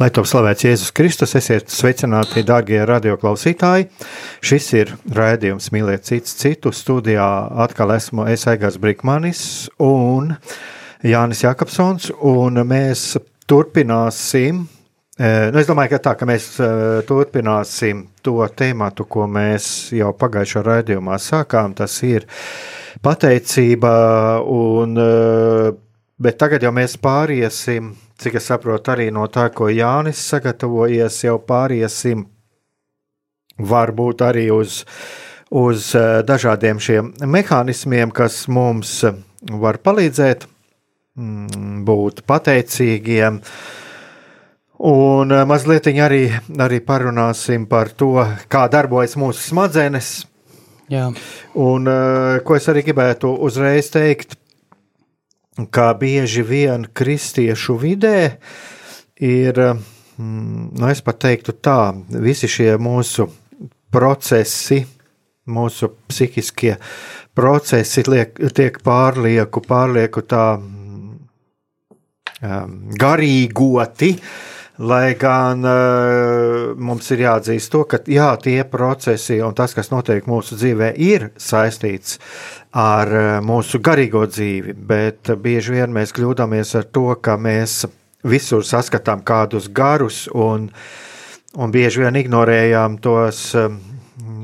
Lai to slavēts Jēzus Kristus, esiet sveicināti, darbie radioklausītāji. Šis ir raidījums Mīliet citu citu. Studijā atkal esmu es Aigars Brīkmanis un Jānis Jakobsons, un mēs turpināsim. Eh, nu, es domāju, ka tā, ka mēs eh, turpināsim to tēmatu, ko mēs jau pagājušā raidījumā sākām. Tas ir pateicība, un, eh, bet tagad jau mēs pāriesim cik es saprotu, arī no tā, ko Jānis sagatavojies, jau pāriesim varbūt arī uz, uz eh, dažādiem šiem mehānismiem, kas mums var palīdzēt mm, būt pateicīgiem. Un eh, mazliet arī, arī parunāsim par to, kā darbojas mūsu smadzenes. Jā. Un eh, ko es arī gribētu uzreiz teikt, kā bieži vien kristiešu vidē ir, mm, nu, es pat teiktu tā, visi šie mūsu procesi, mūsu psihiskie procesi liek, tiek pārlieku, pārlieku tā um, garīgoti, lai gan uh, mums ir jāatzīst to, ka jā, tie procesi un tas, kas notiek mūsu dzīvē, ir saistīts ar eh, mūsu garīgo dzīvi, bet bieži vien mēs kļūdāmies ar to, ka mēs visur saskatām kādus garus un, un bieži vien ignorējām tos eh,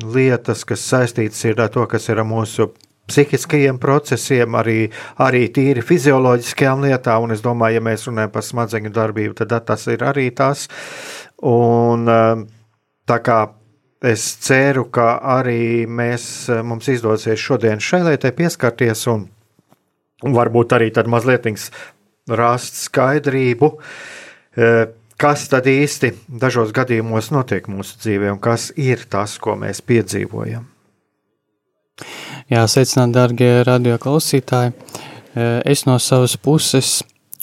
lietas, kas saistītas ar to, kas ir ar mūsu psihiskajiem procesiem, arī, arī tīri fizioloģiskajām lietām, un es domāju, ja mēs runājam par smadzeņu darbību, tad tas ir arī tas. Un eh, tā kā Es ceru, ka arī mēs, mums izdosies šodien šai lietai pieskarties un varbūt arī tad mazliet rast skaidrību, e, kas tad īsti dažos gadījumos notiek mūsu dzīvē un kas ir tas, ko mēs piedzīvojam. Jā, sveicināt, darbie radioklausītāji. Es no savas puses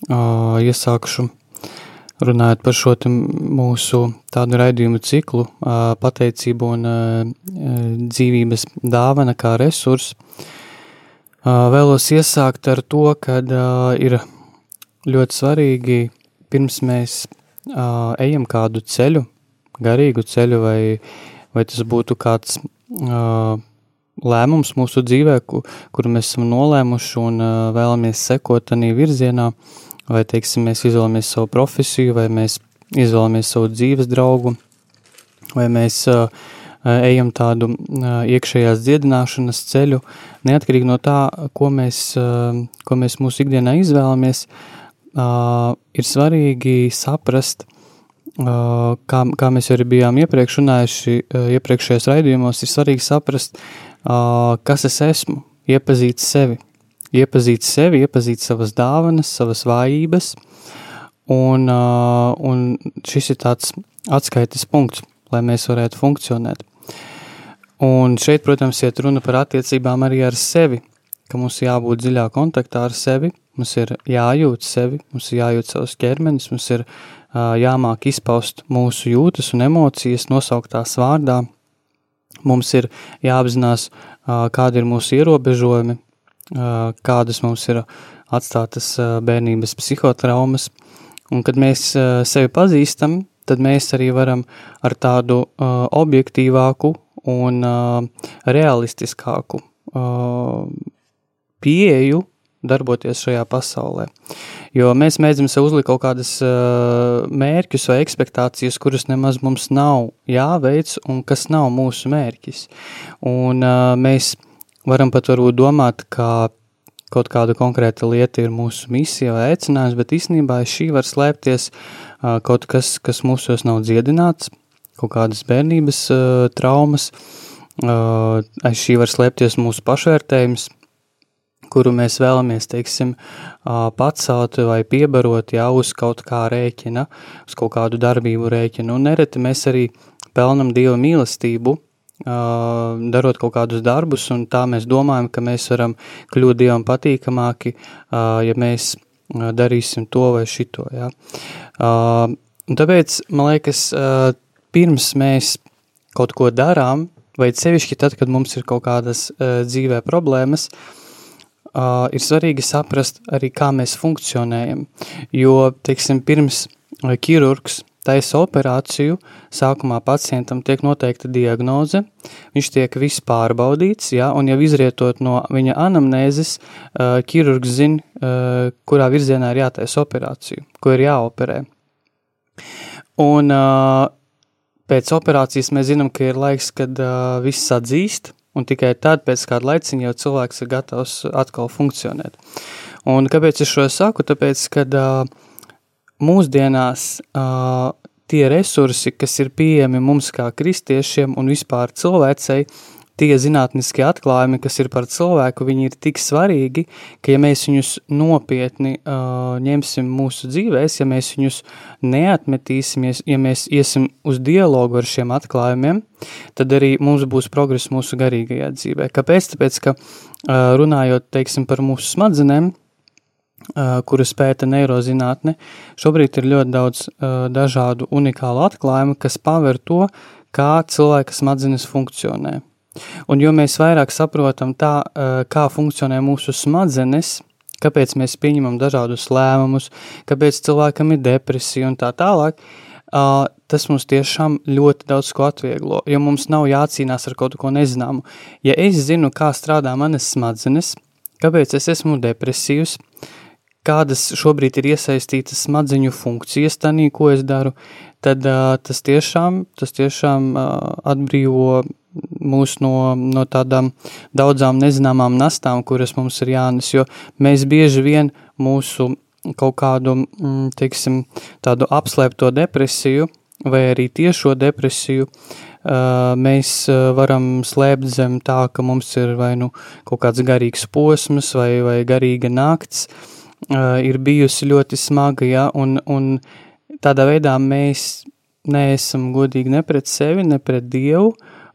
iesākšu runājot par šo mūsu tādu raidījumu ciklu, pateicību un dzīvības dāvana kā resurs, vēlos iesākt ar to, ka ir ļoti svarīgi pirms mēs ejam kādu ceļu, garīgu ceļu, vai, vai tas būtu kāds lēmums mūsu dzīvē, kuru mēs esam nolēmuši un vēlamies sekot tādā virzienā, vai teiksim, mēs izvēlamies savu profesiju, vai mēs izvēlamies savu dzīves draugu, vai mēs uh, ejam tādu uh, iekšējās dziedināšanas ceļu, neatkarīgi no tā, ko mēs, uh, ko mēs mūsu ikdienā izvēlamies, uh, ir svarīgi saprast, uh, kā, kā mēs arī bijām iepriekš runājuši, uh, iepriekšējos raidījumos, ir svarīgi saprast, uh, kas es esmu, iepazīt sevi. Iepazīt sevi, iepazīt savas dāvanas, savas vājības, un, un šis ir tāds atskaites punkts, lai mēs varētu funkcionēt. Un šeit, protams, iet runa par attiecībām arī ar sevi, ka mums jābūt dziļā kontaktā ar sevi, mums ir jājūt sevi, mums ir jājūt savus ķermenis, mums ir uh, jāmāk izpaust mūsu jūtas un emocijas, nosauktās vārdā, mums ir jāapzinās, kādi ir mūsu ierobežojumi, kādas mums ir atstātas bērnības psihotraumas. Un kad mēs sevi pazīstam, tad mēs arī varam ar tādu objektīvāku un realistiskāku pieeju darboties šajā pasaulē. Jo mēs mēģinām sev uzlikt kaut kādas uh, mērķus vai expectācijas, kuras nemaz mums nav jāveic un kas nav mūsu mērķis. Un uh, mēs varam pat varbūt domāt, ka kaut kāda konkrēta lieta ir mūsu misija vai aicinājums, bet īstenībā šī var slēpties uh, kaut kas, kas mūsos nav dziedināts, kaut kādas bērnības uh, traumas, uh, aiz šī var slēpties mūsu pašvērtējums, kuru mēs vēlamies, teiksim, pacelt vai piebarot jau uz kaut kā rēķina, uz kaut kādu darbību rēķinu. Un nereti mēs arī pelnam Dieva mīlestību, darot kaut kādus darbus, un tā mēs domājam, ka mēs varam kļūt Dievam patīkamāki, ja mēs darīsim to vai šito. Ja. Un tāpēc, man liekas, pirms mēs kaut ko darām, vai sevišķi tad, kad mums ir kaut kādas dzīvē problēmas, uh, uh, ir svarīgi saprast arī, kā mēs funkcionējam. Jo, teiksim, pirms ķirurgs taisa operāciju, sākumā pacientam tiek noteikta diagnoze, viņš tiek viss pārbaudīts, ja, un jau izrietot no viņa anamnēzes, uh, ķirurgs zina, uh, kurā virzienā ir jātaisa operāciju, ko ir jāoperē. Un uh, pēc operācijas mēs zinām, ka ir laiks, kad uh, viss atzīst, un tikai tad pēc kāda laiciņa jau cilvēks ir gatavs atkal funkcionēt. Un kāpēc es šo saku? Tāpēc, kad uh, mūsdienās uh, tie resursi, kas ir pieejami mums kā kristiešiem un vispār cilvēcei, tie zinātniskie atklājumi, kas ir par cilvēku, viņi ir tik svarīgi, ka ja mēs viņus nopietni uh, ņemsim mūsu dzīvēs, ja mēs viņus neatmetīsim, ja mēs iesim uz dialogu ar šiem atklājumiem, tad arī mums būs progress mūsu garīgajā dzīvē. Kāpēc? Tāpēc, ka uh, runājot, teiksim, par mūsu smadzenēm, kuras pēta neirozinātne, šobrīd ir ļoti daudz uh, dažādu unikālu atklājumu, kas paver to, kā cilvēka smadzenes funkcionē. Un jo mēs vairāk saprotam tā, kā funkcionē mūsu smadzenes, kāpēc mēs pieņemam dažādus lēmumus, kāpēc cilvēkam ir depresija un tā tālāk, tas mums tiešām ļoti daudz ko atvieglo, jo mums nav jācīnās ar kaut ko nezināmu. Ja es zinu, kā strādā manas smadzenes, kāpēc es esmu depresīvs, kādas šobrīd ir iesaistītas smadzeņu funkcijas tanī, ko es daru, tad uh, tas tiešām, tas tiešām uh, atbrīvo mūs no, no tādām daudzām nezināmām nastām, kuras mums ir jānes, jo mēs bieži vien mūsu kaut kādu, mm, teiksim, tādu apslēpto depresiju vai arī tiešo depresiju mēs varam slēpt zem tā, ka mums ir vai nu kaut kāds garīgs posms vai, vai garīga nakts, ir bijusi ļoti smaga, ja, un, un tādā veidā mēs neesam godīgi ne pret sevi, ne pret Dievu,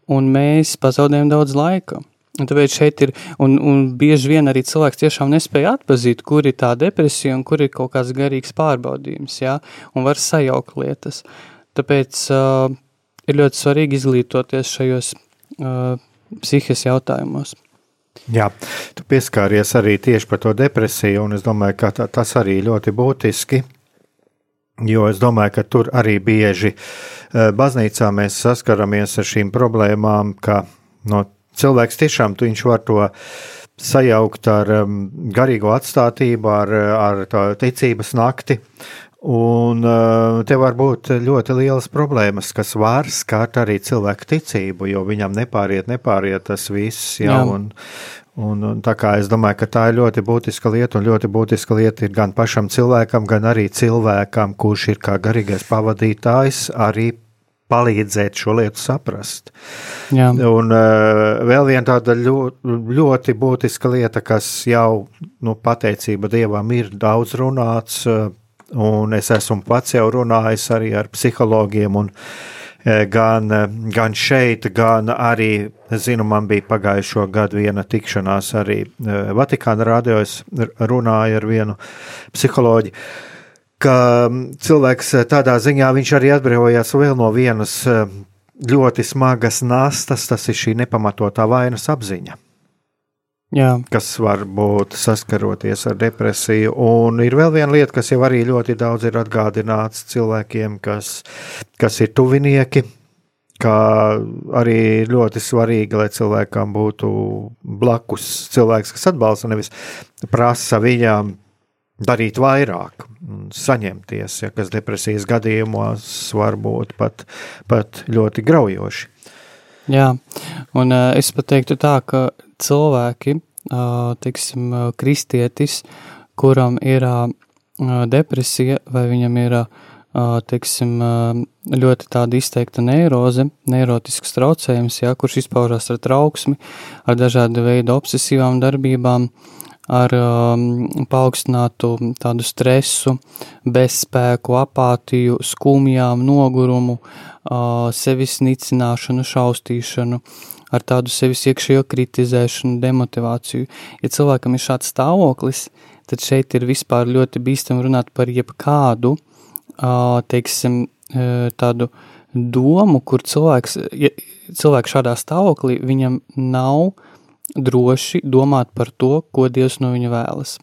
un mēs pazaudējam daudz laika. Un tāpēc šeit ir, un, un bieži vien arī cilvēks tiešām nespēja atpazīt, kur ir tā depresija un kur ir kaut kāds garīgs pārbaudījums, jā, un var sajaukt lietas. Tāpēc uh, ir ļoti svarīgi izglītoties šajos uh, psihes jautājumos. Jā, tu pieskāries arī tieši par to depresiju, un es domāju, ka tā, tas arī ļoti būtiski, jo es domāju, ka tur arī bieži Eh, baznīcā mēs saskaramies ar šīm problēmām, ka no, cilvēks tiešām viņš var to sajaukt ar garīgo atstātību, ar, ar ticības nakti. Un uh, te var būt ļoti lielas problēmas, kas var skart arī cilvēku ticību, jo viņam nepāriet, nepāriet tas viss. Jā, jā. Un, un, un tā kā es domāju, ka tā ir ļoti būtiska lieta, un ļoti būtiska lieta ir gan pašam cilvēkam, gan arī cilvēkam, kurš ir kā garīgais pavadītājs, arī palīdzēt šo lietu saprast. Jā. Un uh, vēl viena tāda ļoti, ļoti būtiska lieta, kas jau, nu, pateicība Dievam, ir daudz runāts, uh, un es esmu pats jau runājis arī ar psihologiem, un gan, uh, gan šeit, gan arī, zinu, man bija pagājušo gadu viena tikšanās arī uh, Vatikāna radio, es runāju ar vienu psiholoģiju ka cilvēks eh, tādā ziņā arī atbrīvojās vēl no vienas eh, ļoti smagas nastas, tas ir šī nepamatotā vainas apziņa. Jā. Kas var būt saskaroties ar depresiju. Un ir vēl viena lieta, kas jau arī ļoti daudz ir atgādināts cilvēkiem, kas, kas ir tuvinieki, kā arī ļoti svarīgi, lai cilvēkam būtu blakus cilvēks, kas atbalsta, nevis prasa viņam darīt vairāk, saņemties, ja, kas depresijas gadījumos var būt pat, pat ļoti graujoši. Jā, un uh, es pat teiktu tā, ka cilvēki, uh, teiksim, kristietis, kuram ir uh, depresija vai viņam ir uh, teiksim, ļoti tāda izteikta neiroze, neirotisks traucējums, jā, kurš izpaužās ar trauksmi, ar dažādu veidu obsesīvām darbībām, ar um, paaugstinātu tādu stresu, bezspēku, apātiju, skumjām, nogurumu, uh, sevis nicināšanu, šaustīšanu, ar tādu sevis iekšējo kritizēšanu, demotivāciju. Ja cilvēkam ir šāds stāvoklis, tad šeit ir vispār ļoti bīstami runāt par jebkādu teiksim, tādu domu, kur cilvēks, ja cilvēks šādā stāvoklī, viņam nav droši domāt par to, ko Dievs no viņa vēlas.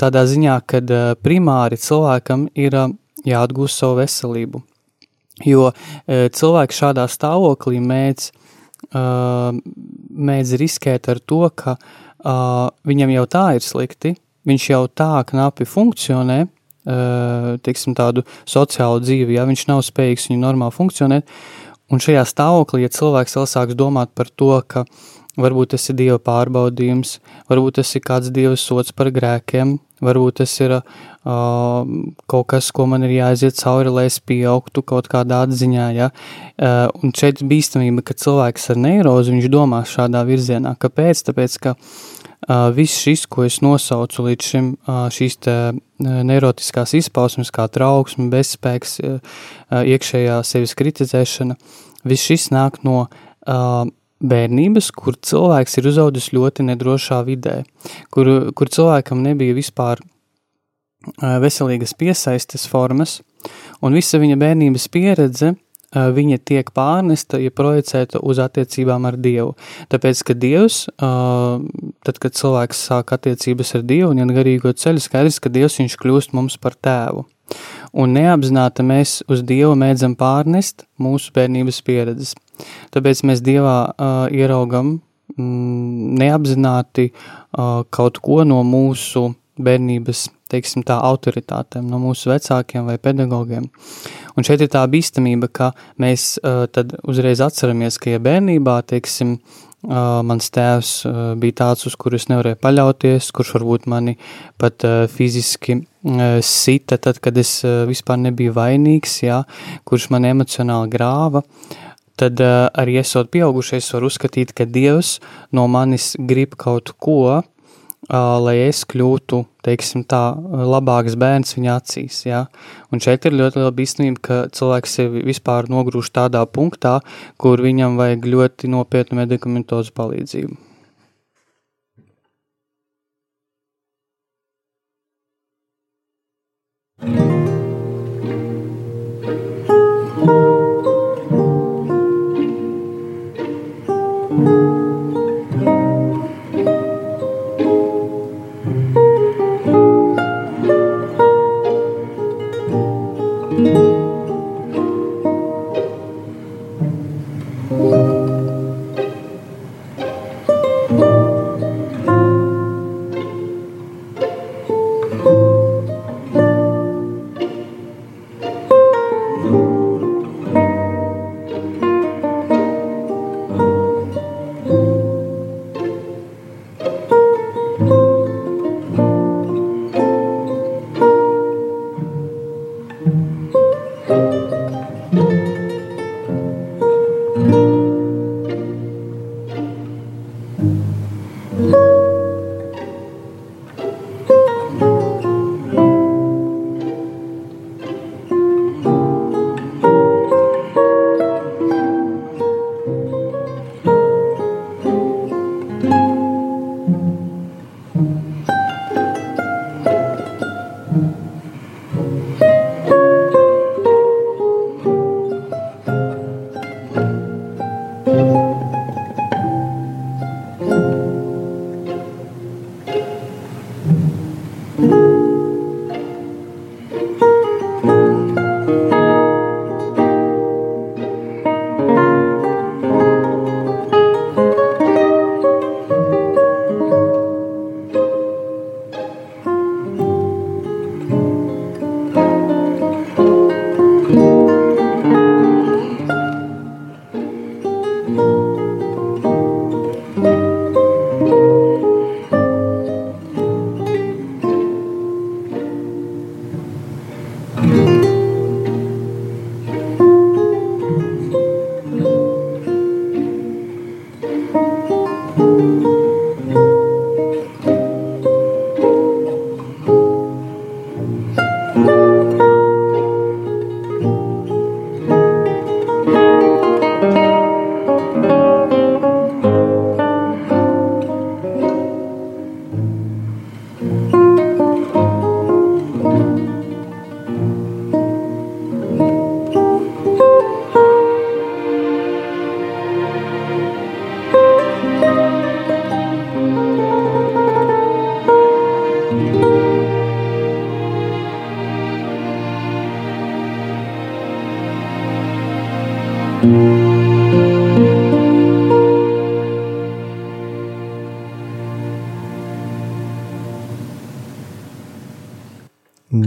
Tādā ziņā, kad primāri cilvēkam ir jāatgūst savu veselību, jo cilvēks šādā stāvoklī mēdz, mēdz riskēt ar to, ka viņam jau tā ir slikti, viņš jau tā knapi funkcionē, teiksim, tādu sociālu dzīvi, ja viņš nav spējīgs viņu normāli funkcionēt. Un šajā stāvoklī, ja cilvēks vēl sāks domāt par to, ka varbūt tas ir Dieva pārbaudījums, varbūt tas ir kāds Dieva sots par grēkiem, varbūt tas ir uh, kaut kas, ko man ir jāaiziet cauri, lai es pieaugtu kaut kādā atziņā, ja? Uh, un šeit bīstamība, ka cilvēks ar neirozi, viņš domā šādā virzienā. Kāpēc? Tāpēc, ka uh, viss šis, ko es nosaucu līdz šim, šīs neirotiskās izpausmes, kā trauksme, bezspēks, iekšējā sevis kritizēšana, viss šis nāk no bērnības, kur cilvēks ir uzaudzis ļoti nedrošā vidē, kur, kur cilvēkam nebija vispār veselīgas piesaistes formas, un visa viņa bērnības pieredze viņa tiek pārnesta, ja projicēta uz attiecībām ar Dievu. Tāpēc, ka Dievs, tad, kad cilvēks sāk attiecības ar Dievu un iet garīgo ceļu, skaidrs, ka Dievs viņš kļūst mums par tēvu. Un neapzināti mēs uz Dievu mēdzam pārnest mūsu bērnības pieredzes. Tāpēc mēs Dievā uh, iraugam mm, neapzināti uh, kaut ko no mūsu bērnības, teiksim tā, autoritātēm, no mūsu vecākiem vai pedagogiem. Un šeit ir tā bīstamība, ka mēs uh, tad uzreiz atceramies, ka ja bērnībā, teiksim, uh, mans tēvs uh, bija tāds, uz kuru es nevarēju paļauties, kurš varbūt mani pat uh, fiziski uh, sita, tad, kad es uh, vispār nebiju vainīgs, jā, kurš man emocionāli grāva, tad uh, arī esot pieaugušais, var uzskatīt, ka Dievs no manis grib kaut ko, uh, lai es kļūtu, teiksim tā, labāks bērns viņa acīs, jā. Un šeit ir ļoti liela bīstamība, ka cilvēks sevi vispār nogrūž tādā punktā, kur viņam vajag ļoti nopietnu medikamentozu palīdzību. thank you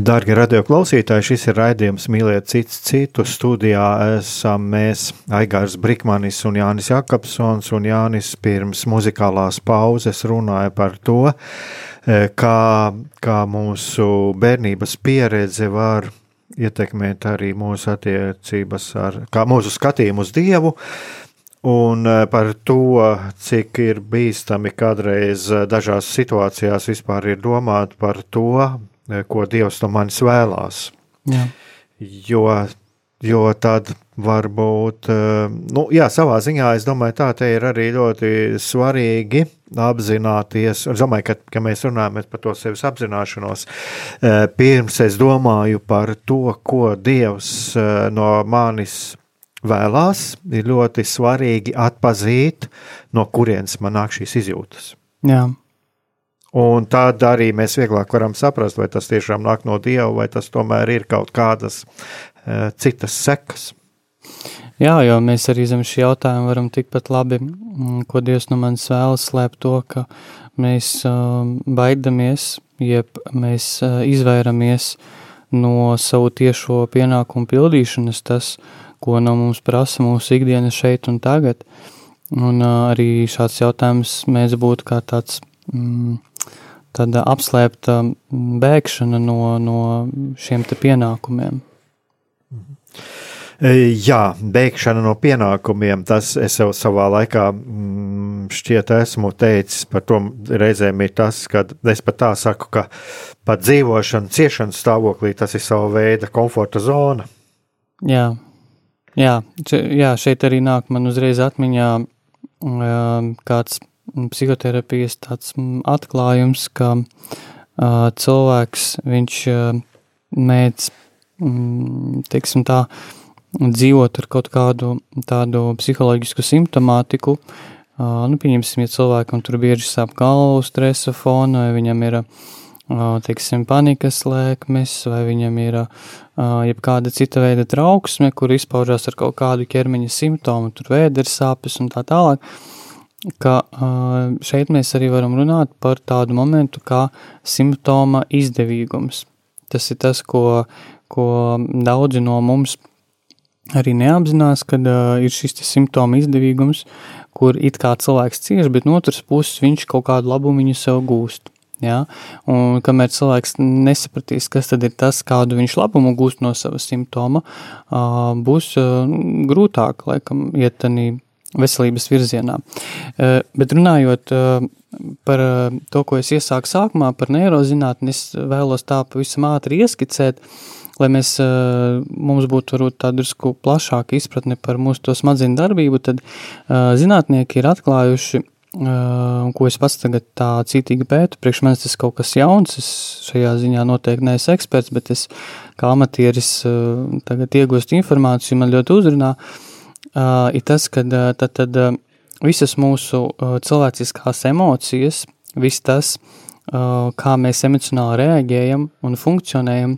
Darbie radioklausītāji, šis ir raidījums Mīliet cits citu. Studijā esam mēs, Aigārs Brikmanis un Jānis Jakobsons. Un Jānis pirms muzikālās pauzes runāja par to, e, kā, kā mūsu bērnības pieredze var ietekmēt arī mūsu attiecības ar, kā mūsu skatījumu uz Dievu. Un e, par to, cik ir bīstami kādreiz e, dažās situācijās vispār ir domāt par to, ko Dievs no manis vēlās. Jā. Jo, jo tad varbūt, eh, nu, jā, savā ziņā es domāju, tā te ir arī ļoti svarīgi apzināties. Es domāju, ka, ka mēs runājam par to sevis apzināšanos. Eh, pirms es domāju par to, ko Dievs no manis vēlās, ir ļoti svarīgi atpazīt, no kurienes man nāk šīs izjūtas. Jā. Un tad arī mēs vieglāk varam saprast, vai tas tiešām nāk no Dieva, vai tas tomēr ir kaut kādas uh, citas sekas. Jā, jo mēs arī zem šī jautājuma varam tikpat labi, mm, ko Dievs no manis vēlas slēpt to, ka mēs uh, baidamies, jeb mēs uh, izvairamies no savu tiešo pienākumu pildīšanas, tas, ko no mums prasa mūsu ikdienas šeit un tagad. Un uh, arī šāds jautājums mēs būtu kā tāds mm, tāda apslēpta bēgšana no, no šiem pienākumiem. E, jā, bēgšana no pienākumiem, tas es jau savā laikā mm, šķiet esmu teicis par to reizēm ir tas, ka es pat tā saku, ka pat dzīvošana ciešanas stāvoklī tas ir sava veida komforta zona. Jā, jā, jā šeit arī nāk man uzreiz atmiņā kāds psihoterapijas tāds atklājums, ka uh, cilvēks, viņš uh, mēdz, um, teiksim tā, dzīvot ar kaut kādu tādu psiholoģisku simptomātiku. Uh, nu, pieņemsim, ja cilvēkam tur bieži sāp galva uz stresa fona, vai viņam ir, uh, teiksim, panikas lēkmes, vai viņam ir uh, jebkāda cita veida trauksme, kur izpaužās ar kaut kādu ķermeņa simptomu, tur vēders sāpes un tā tālāk. Uh, ka šeit mēs arī varam runāt par tādu momentu kā simptoma izdevīgums. Tas ir tas, ko, ko daudzi no mums arī neapzinās, kad uh, ir šis simptoma izdevīgums, kur it kā cilvēks cieš, bet no otras puses viņš kaut kādu labumu sev gūst. Ja? Un kamēr cilvēks nesapratīs, kas tad ir tas, kādu viņš labumu gūst no sava simptoma, uh, būs uh, grūtāk, laikam, iet tanī veselības virzienā. Eh, bet runājot eh, par eh, to, ko es iesāku sākumā, par neirozinātni, es vēlos tā pavisam ātri ieskicēt, lai mēs, mums būtu varbūt tāda drusku plašāka izpratne par mūsu to smadzeņu darbību, tad zinātnieki ir atklājuši, un ko es pats tagad tā cītīgi pētu, priekš manis tas kaut kas jauns, es šajā ziņā noteikti neesmu eksperts, bet es kā amatieris tagad iegūstu informāciju, man ļoti uzrunā, uh, ir tas, ka tad, tad, visas mūsu cilvēciskās emocijas, viss tas, kā mēs emocionāli reaģējam un funkcionējam,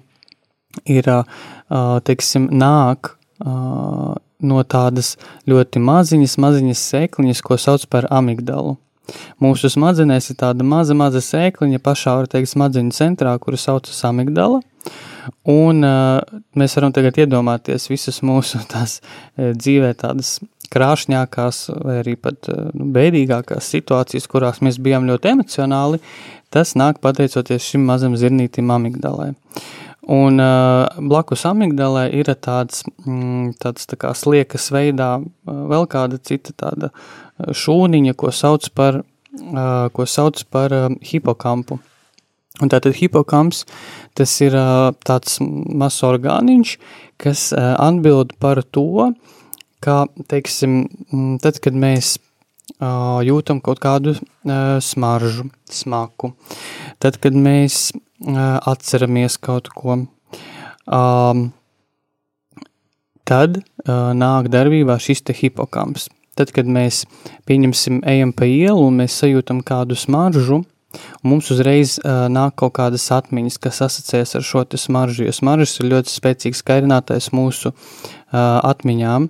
ir, teiksim, nāk no tādas ļoti maziņas, maziņas sēkliņas, ko sauc par amigdalu. Mūsu smadzenēs ir tāda maza, maza sēkliņa pašā, var teikt, smadzeņu centrā, kuru saucas amigdala. Un uh, mēs varam tagad iedomāties visas mūsu tās uh, dzīvē tādas krāšņākās vai arī pat uh, nu, bēdīgākās situācijas, kurās mēs bijām ļoti emocionāli, tas nāk pateicoties šim mazam zirnītim amigdalai. Un uh, blakus amigdalai ir tāds, mm, tāds tā kā sliekas veidā uh, vēl kāda cita tāda šūniņa, ko sauc par, uh, ko sauc par uh, hipokampu. Un tātad hipokamps, tas ir tāds mazs orgāniņš, kas atbild par to, ka, teiksim, tad, kad mēs jūtam kaut kādu smaržu, smaku, tad, kad mēs atceramies kaut ko, tad nāk darbībā šis te hipokamps. Tad, kad mēs, pieņemsim, ejam pa ielu un mēs sajūtam kādu smaržu, Un mums uzreiz uh, nāk kaut kādas atmiņas, kas asociējas ar šo smaržu, jo smaržas ir ļoti spēcīgs kairinātājs mūsu uh, atmiņām.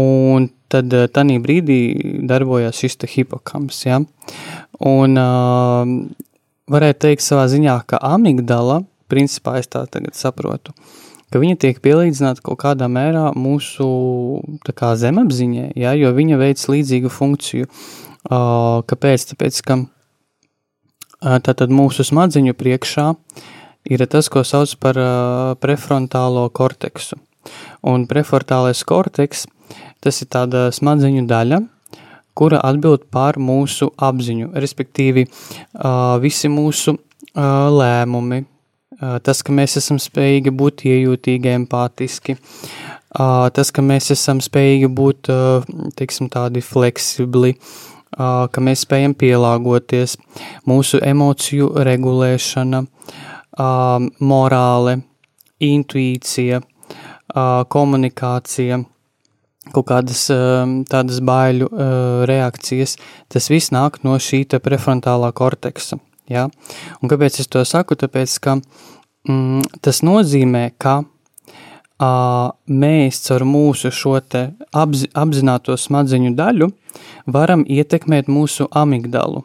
un tad tādā brīdī darbojās šis hipokams. Ja? Un uh, varētu teikt savā ziņā, ka amigdala, principā es tā tagad saprotu, ka viņa tiek pielīdzināta kaut kādā mērā mūsu kā, zemapziņai, ja? jo viņa veic līdzīgu funkciju. Uh, kāpēc? Tāpēc, ka uh, tātad mūsu smadziņu priekšā ir tas, ko sauc par uh, prefrontālo korteksu. Un prefrontālais korteks – Tas ir tāda smadzeņu daļa, kura atbild par mūsu apziņu, respektīvi visi mūsu lēmumi, tas, ka mēs esam spējīgi būt iejūtīgi, empātiski, tas, ka mēs esam spējīgi būt, teiksim, tādi fleksibli, ka mēs spējam pielāgoties, mūsu emociju regulēšana, morāle, intuīcija, komunikācija – kaut kādas ehm, tādas baiļu eh, reakcijas, tas viss nāk no šī prefrontālā korteksa. Ja? Un kāpēc es to saku? Tāpēc, ka mm, tas nozīmē, ka uh, mēs caur mūsu šo apzi, apzināto smadzeņu daļu varam ietekmēt mūsu amigdalu.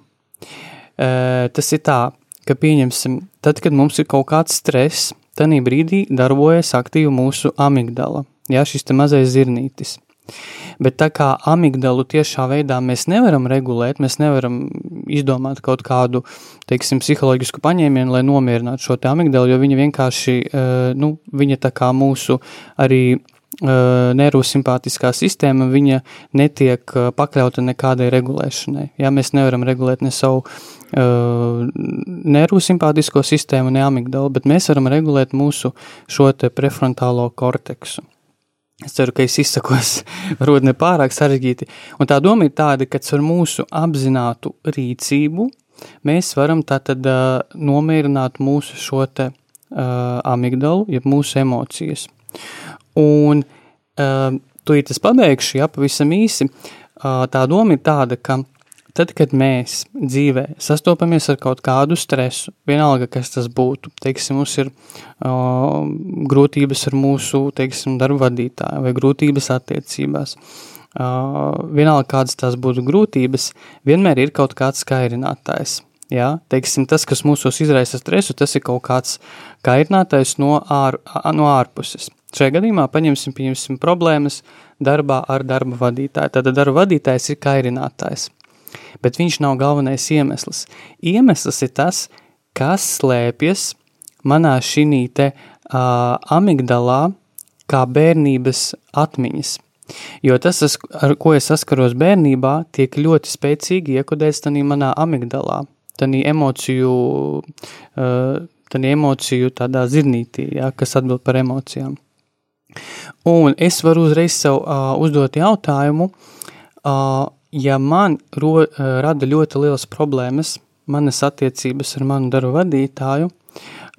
Uh, tas ir tā, ka pieņemsim, tad, kad mums ir kaut kāds stress, tad brīdī darbojas aktīvi mūsu amigdala, ja, šis te mazais zirnītis. Bet tā kā amigdalu tiešā veidā mēs nevaram regulēt, mēs nevaram izdomāt kaut kādu, teiksim, psiholoģisku paņēmienu, lai nomierinātu šo te amigdalu, jo viņa vienkārši, eh, nu, viņa tā kā mūsu arī eh, neirosimpātiskā sistēma, viņa netiek eh, pakļauta nekādai regulēšanai. Jā, mēs nevaram regulēt ne savu uh, neirosimpātisko sistēmu, ne amigdalu, bet mēs varam regulēt mūsu šo te prefrontālo korteksu. Es ceru, ka es izsakos, varbūt ne pārāk sarežģīti. Un tā doma ir tāda, ka ar mūsu apzinātu rīcību mēs varam tātad uh, nomierināt mūsu šo te uh, amigdalu, jeb mūsu emocijas. Un uh, tu ir tas pabeigšu, ja, pavisam īsi, uh, tā doma ir tāda, ka Tad, kad mēs dzīvē sastopamies ar kaut kādu stresu, vienalga, kas tas būtu, teiksim, mums ir uh, grūtības ar mūsu, teiksim, darba vadītāju vai grūtības attiecībās, uh, vienalga, kādas tās būtu grūtības, vienmēr ir kaut kāds kairinātājs. Ja? Teiksim, tas, kas mūsos izraisa stresu, tas ir kaut kāds kairinātājs no, ār, no ārpuses. Šajā gadījumā paņemsim, paņemsim problēmas darbā ar darba vadītāju. Tad darba vadītājs ir kairinātājs bet viņš nav galvenais iemesls. Iemesls ir tas, kas slēpjas manā šī te uh, amigdalā, kā bērnības atmiņas. Jo tas, ar ko es saskaros bērnībā, tiek ļoti spēcīgi iekodēts tādā manā amigdalā, tādā emociju, tādā emociju tādā zirnītī, ja, kas atbild par emocijām. Un es varu uzreiz sev uh, uzdot jautājumu, uh, ja man ro, eh, rada ļoti lielas problēmas manas attiecības ar manu darbu vadītāju,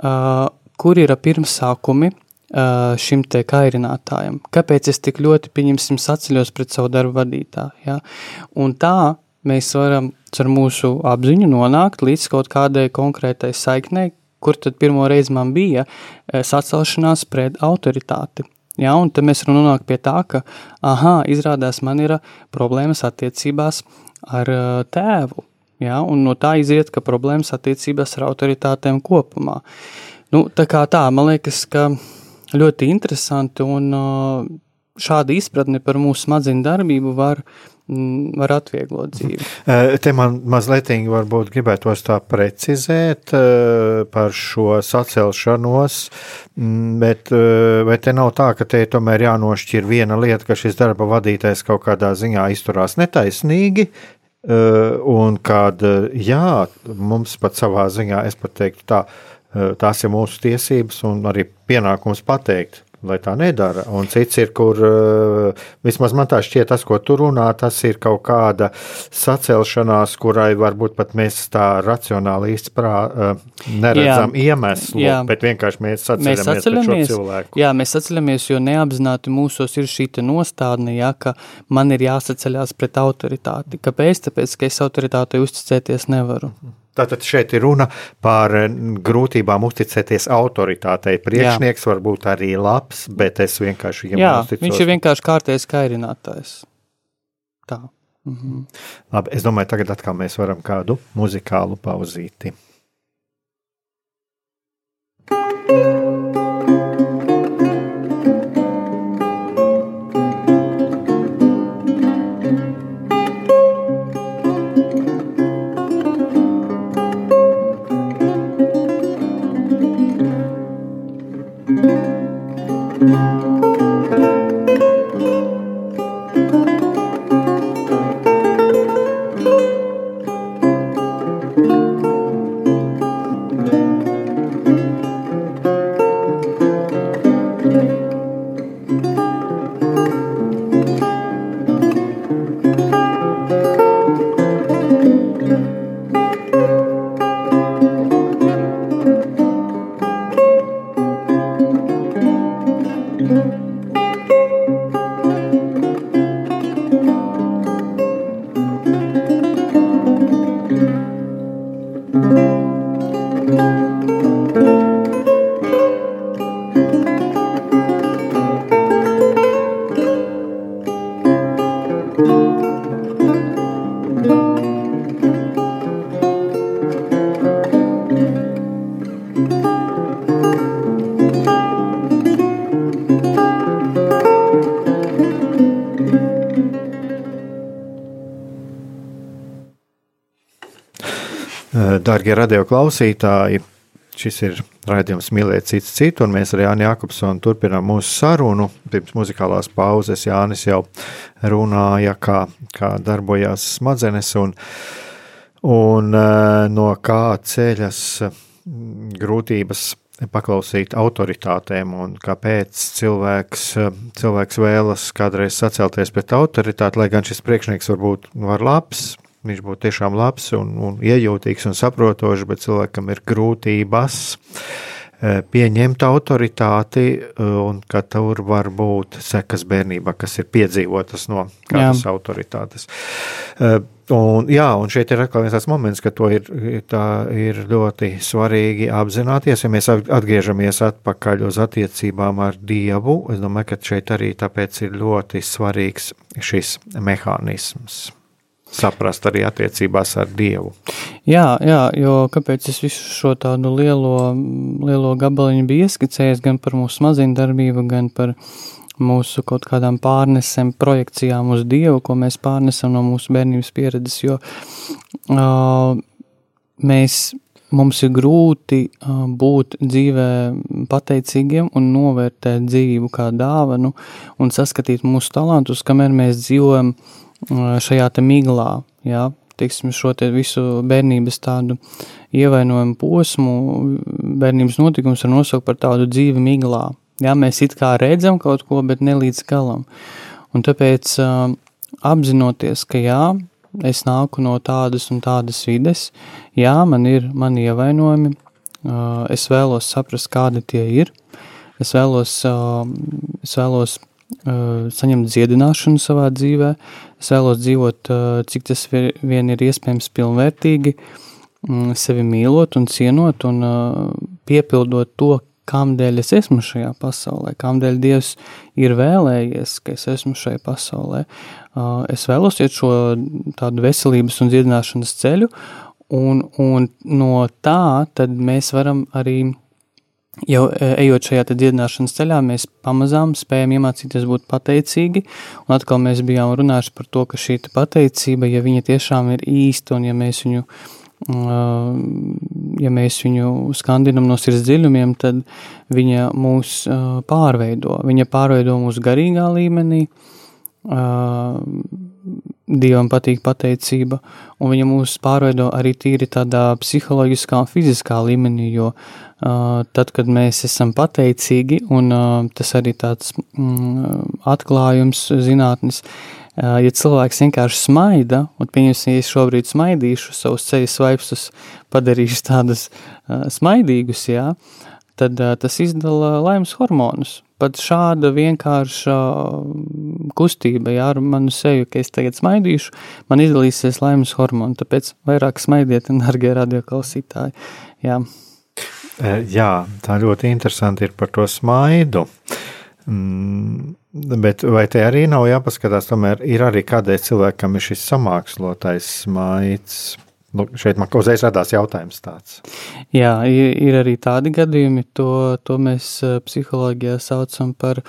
uh, kur ir pirmsākumi uh, šim te kairinātājam? Kāpēc es tik ļoti, pieņemsim, saceļos pret savu darbu vadītāju? Ja? Un tā mēs varam ar mūsu apziņu nonākt līdz kaut kādai konkrētai saiknei, kur tad pirmo reizi man bija sacelšanās pret autoritāti. Ja, un tad mēs nonākt pie tā, ka, aha, izrādās man ir problēmas attiecībās ar tēvu. Ja, un no tā iziet, ka problēmas attiecībās ar autoritātēm kopumā. Nu, tā kā tā, man liekas, ka ļoti interesanti un šāda izpratne par mūsu smadzeņu darbību var var atvieglot dzīvi. Te man mazliet varbūt gribētos tā precizēt par šo sacelšanos, mm, bet vai te nav tā, ka te tomēr jānošķir viena lieta, ka šis darba vadītājs kaut kādā ziņā izturās netaisnīgi, un kad, jā, mums pat savā ziņā, es pat teiktu tā, tās ir mūsu tiesības un arī pienākums pateikt, lai tā nedara. Un cits ir, kur eh, vismaz man tā šķiet, tas, ko tu runā, tas ir kaut kāda sacelšanās, kurai varbūt pat mēs tā racionāli īsti prā, eh, neredzam jā, iemeslu, jā. bet vienkārši mēs saceļamies, mēs saceļamies cilvēku. Jā, mēs saceļamies, jo neapzināti mūsos ir šī nostādne, ja, ka man ir jāsaceļās pret autoritāti. Kāpēc? Tāpēc, ka es autoritātei uzticēties nevaru. Tātad šeit ir runa par grūtībām uzticēties autoritātei. Priekšnieks Jā. var būt arī labs, bet es vienkārši viņam uzticos. viņš ir vienkārši kārtējs kairinātājs. Tā. Mhm. Labi, es domāju, tagad atkal mēs varam kādu muzikālu pauzīti. thank you Dārgie radio klausītāji, šis ir raidījums Mīlēt citu citu, un mēs ar Jāni Jakobsonu turpinām mūsu sarunu. Pirms muzikālās pauzes Jānis jau runāja, kā, kā darbojās smadzenes un, un eh, no kā ceļas mm, grūtības paklausīt autoritātēm un kāpēc cilvēks, cilvēks vēlas kādreiz sacelties pret autoritāti, lai gan šis priekšnieks varbūt var labs, viņš būtu tiešām labs un, un iejūtīgs un saprotošs, bet cilvēkam ir grūtības e, pieņemt autoritāti, e, un ka tur var būt sekas bērnībā, kas ir piedzīvotas no kādas jā. autoritātes. E, un, jā, un šeit ir atkal viens tāds moments, ka to ir, ir ļoti svarīgi apzināties. Ja mēs atgriežamies atpakaļ uz attiecībām ar Dievu, es domāju, ka šeit arī tāpēc ir ļoti svarīgs šis mehānisms saprast arī attiecībās ar Dievu. Jā, jā, jo kāpēc es visu šo tādu lielo, lielo gabaliņu biju ieskicējis gan par mūsu smadzeņu darbību, gan par mūsu kaut kādām pārnesēm, projekcijām uz Dievu, ko mēs pārnesam no mūsu bērnības pieredzes, jo uh, mēs, mums ir grūti uh, būt dzīvē pateicīgiem un novērtēt dzīvību kā dāvanu un saskatīt mūsu talantus, kamēr mēs dzīvojam uh, šajā te miglā, jā, teiksim, šo te visu bērnības tādu ievainojumu posmu, bērnības notikums var nosaukt par tādu dzīvi miglā. Jā, mēs it kā redzam kaut ko, bet ne līdz galam. Un tāpēc uh, apzinoties, ka jā, es nāku no tādas un tādas vides, jā, man ir mani ievainojumi, uh, es vēlos saprast, kādi tie ir, es vēlos, uh, es vēlos saņemt dziedināšanu savā dzīvē, es vēlos dzīvot, cik tas vien ir iespējams pilnvērtīgi, um, sevi mīlot un cienot un piepildot to, kādēļ es esmu šajā pasaulē, kādēļ Dievs ir vēlējies, ka es esmu šajā pasaulē. Es vēlos iet šo tādu veselības un dziedināšanas ceļu, un, un no tā mēs varam arī jau e, ejot šajā dziedināšanas ceļā, mēs pamazām spējam iemācīties būt pateicīgi, un atkal mēs bijām runājuši par to, ka šī pateicība, ja viņa tiešām ir īsta, un ja mēs viņu, ja mēs viņu skandinam no sirds dziļumiem, tad viņa mūs pārveido, viņa pārveido mūs garīgā līmenī, Dievam patīk pateicība, un viņa mūs pārveido arī tīri tādā psiholoģiskā un fiziskā līmenī, jo uh, tad, kad mēs esam pateicīgi, un uh, tas arī tāds mm, atklājums zinātnes, uh, ja cilvēks vienkārši smaida, un pieņemsim, ja es šobrīd smaidīšu savus ceļu svaipstus, padarīšu tādus uh, smaidīgus, jā, tad uh, tas izdala laimes hormonus, pat šāda vienkārša kustība, jā, ar manu seju, ka es tagad smaidīšu, man izdalīsies laimes hormoni, tāpēc vairāk smaidiet, dargie radioklausītāji. Jā. E, jā, tā ļoti interesanti ir par to smaidu. Mm, bet vai te arī nav jāpaskatās, tomēr ir arī kādreiz cilvēkam ir šis samākslotais smaids, Nu, šeit man uzreiz radās jautājums tāds. Jā, ir, ir arī tādi gadījumi, to, to mēs psiholoģijā saucam par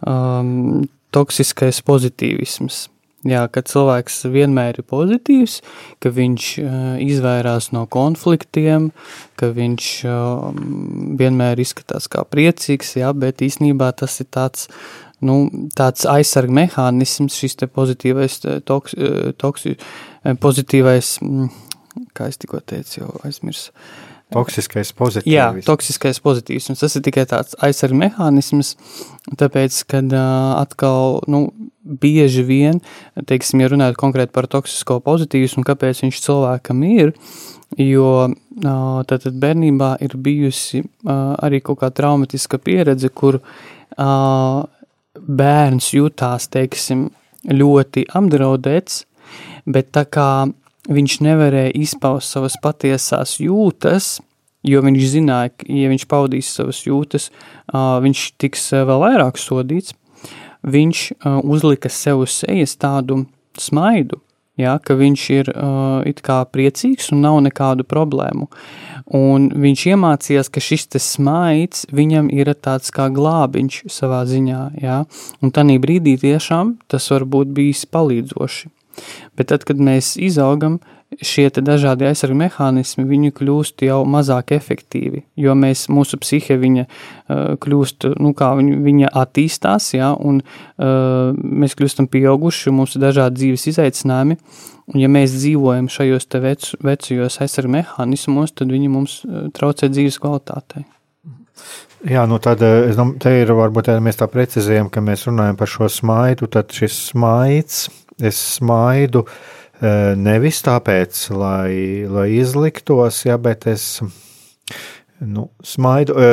um, toksiskais pozitīvisms. Jā, ka cilvēks vienmēr ir pozitīvs, ka viņš uh, izvairās no konfliktiem, ka viņš uh, vienmēr izskatās kā priecīgs, jā, bet īsnībā tas ir tāds, nu, tāds aizsarga mehānisms, šis te pozitīvais, toks, toks, pozitīvais kā es tikko teicu, jau aizmirsu. Toksiskais pozitīvs. Jā, toksiskais pozitīvs. Un tas ir tikai tāds aizsardzības mehānisms, tāpēc, kad uh, atkal, nu, bieži vien, teiksim, ja runājot konkrēti par toksisko pozitīvismu, kāpēc viņš cilvēkam ir, jo uh, tātad bērnībā ir bijusi uh, arī kaut kā traumatiska pieredze, kur uh, bērns jutās, teiksim, ļoti apdraudēts, bet tā kā viņš nevarēja izpaust savas patiesās jūtas, jo viņš zināja, ka, ja viņš paudīs savas jūtas, viņš tiks vēl vairāk sodīts. Viņš uzlika sev uz sejas tādu smaidu, ja, ka viņš ir uh, it kā priecīgs un nav nekādu problēmu. Un viņš iemācījās, ka šis smaids viņam ir tāds kā glābiņš savā ziņā, ja, un tanī brīdī tiešām tas var būt bijis palīdzoši. Bet tad, kad mēs izaugam, šie dažādi aizsargu mehānismi, viņi kļūst jau mazāk efektīvi, jo mēs, mūsu psihe viņa uh, kļūst, nu kā viņa, viņa attīstās, ja, un uh, mēs kļūstam pieauguši, mums ir dažādi dzīves izaicinājumi, un ja mēs dzīvojam šajos te vecu, vecajos aizsargu mehānismos, tad viņi mums uh, traucē dzīves kvalitātei. Jā, nu tad es domāju, te ir varbūt, ja mēs tā precizējam, ka mēs runājam par šo smaidu, tad šis smaids, es smaidu e, nevis tāpēc, lai, lai izliktos, ja, bet es nu, smaidu. E,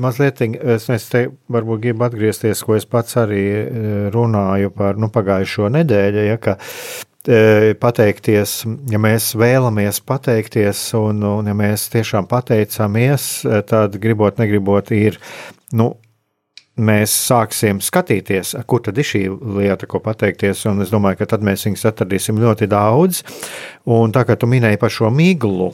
mazliet, es, es te varbūt gribu atgriezties, ko es pats arī e, runāju par nu, pagājušo nedēļu, ja, ka pateikties, ja mēs vēlamies pateikties, un, un ja mēs tiešām pateicamies, tad gribot, negribot, ir nu, mēs sāksim skatīties, kur tad ir šī lieta, ko pateikties. Es domāju, ka tad mēs viņus atradīsim ļoti daudz. Un tā kā tu minēji par šo miglu,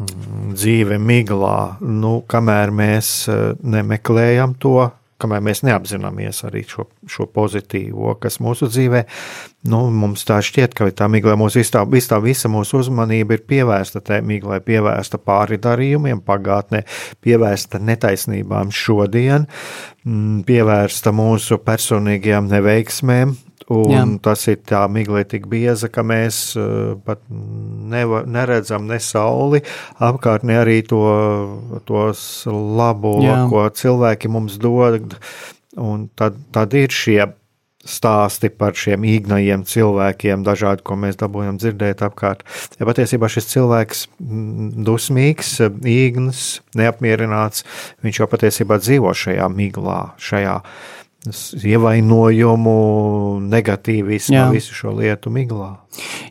mm, dzīve miglā, nu, kamēr mēs nemeklējam to kamēr mēs neapzināmies arī šo, šo pozitīvo, kas mūsu dzīvē, nu, mums tā šķiet, ka tā miglā mūsu visa, visa, visa mūsu uzmanība ir pievērsta tai miglai, pievērsta pāri darījumiem pagātnē, pievērsta netaisnībām šodien, mm, pievērsta mūsu personīgajām neveiksmēm, Un Jā. tas ir tā migla tik bieza, ka mēs uh, pat neva, neredzam ne sauli, apkārt ne arī to, tos labo, Jā. ko cilvēki mums dod. Un tad, tad ir šie stāsti par šiem īgnajiem cilvēkiem, dažādi, ko mēs dabūjam dzirdēt apkārt. Ja patiesībā šis cilvēks dusmīgs, īgns, neapmierināts, viņš jau patiesībā dzīvo šajā miglā, šajā ievainojumu, negatīvismu, visu šo lietu miglā.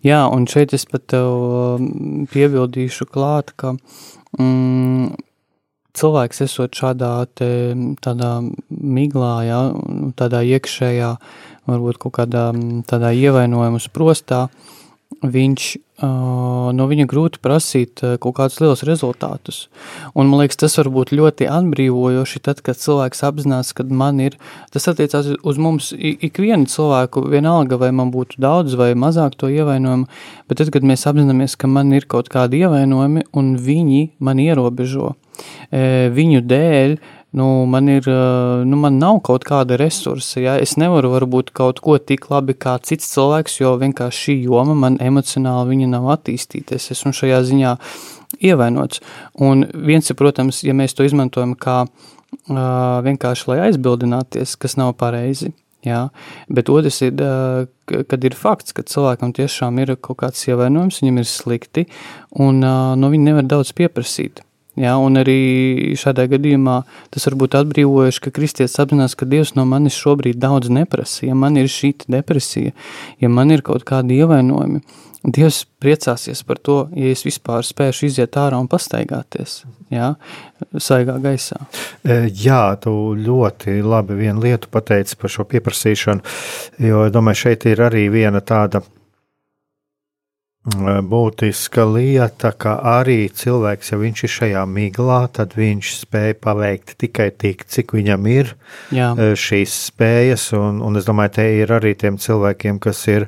Jā, un šeit es pat tev um, piebildīšu klāt, ka mm, cilvēks esot šādā te, tādā miglā, jā, tādā iekšējā, varbūt kaut kādā tādā ievainojuma sprostā, viņš no viņa grūti prasīt kaut kādus lielus rezultātus. Un, man liekas, tas var būt ļoti atbrīvojoši, tad, kad cilvēks apzinās, ka man ir, tas attiecās uz mums ikvienu cilvēku, vienalga, vai man būtu daudz vai mazāk to ievainojumu, bet tad, kad mēs apzināmies, ka man ir kaut kādi ievainojumi un viņi man ierobežo, viņu dēļ nu, man, ir, nu, man nav kaut kāda resursa. Ja? Es nevaru varbūt kaut ko tik labi kā cits cilvēks, jo vienkārši šī joma man emocionāli nav attīstīta. Es esmu šajā ziņā ievainots. Un viens ir, protams, ja mēs to izmantojam kā uh, vienkārši lai aizbildināties, kas nav pareizi. Jā, bet otrs ir, kad ir fakts, ka cilvēkam tiešām ir kaut kāds ievainojums, viņam ir slikti, un no viņa nevar daudz pieprasīt. Ja, un arī šādā gadījumā tas var būt atbrīvojuši, ka kristietis apzinās, ka Dievs no manis šobrīd daudz neprasa. Ja man ir šī depresija, ja man ir kaut kādi ievainojumi, Dievs priecāsies par to, ja es vispār spēšu iziet ārā un pastaigāties, ja, saigā gaisā. E, jā, tu ļoti labi vienu lietu pateici par šo pieprasīšanu, jo, domāju, šeit ir arī viena tāda būtiska lieta, ka arī cilvēks, ja viņš ir šajā miglā, tad viņš spēj paveikt tikai tik, cik viņam ir Jā. šīs spējas. Un, un es domāju, te ir arī tiem cilvēkiem, kas ir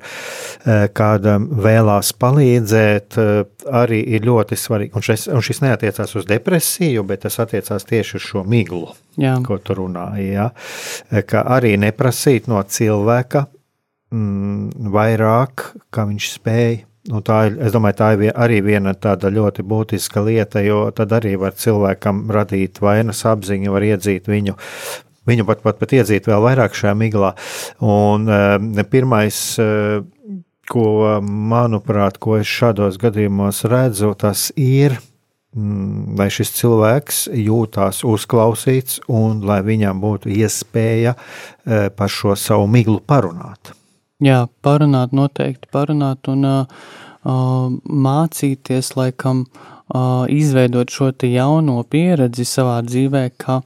kādam vēlās palīdzēt, arī ir ļoti svarīgi. Un šis, un šis neatiecās uz depresiju, bet tas attiecās tieši uz šo miglu, Jā. ko tu runāji. Ja? Ka arī neprasīt no cilvēka mm, vairāk, kā viņš spēj Nu, tā ir, es domāju, tā ir arī viena tāda ļoti būtiska lieta, jo tad arī var cilvēkam radīt vainas apziņu, var iedzīt viņu. Viņu pat, pat, pat iedzīt vēl vairāk šajā miglā. Un e, pirmais, e, ko, manuprāt, ko es šādos gadījumos redzu, tas ir, mm, lai šis cilvēks jūtās uzklausīts un lai viņam būtu iespēja e, par šo savu miglu parunāt. Jā, parunāt noteikti, parunāt un uh, mācīties, laikam, uh, izveidot šo jauno pieredzi savā dzīvē, ka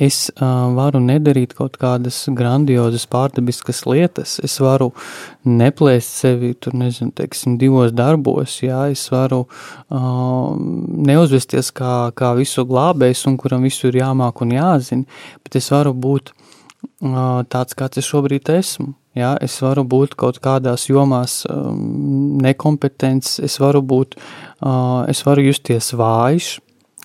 es uh, varu nedarīt kaut kādas grandiozas pārdabiskas lietas, es varu neplēst sevi, tur nezinu, teiksim, divos darbos, jā, es varu uh, neuzvesties kā, kā visu glābējs un kuram visu ir jāmāk un jāzina, bet es varu būt tāds, kāds es šobrīd esmu. Ja, es varu būt kaut kādās jomās nekompetents, es varu būt, es varu justies vājš,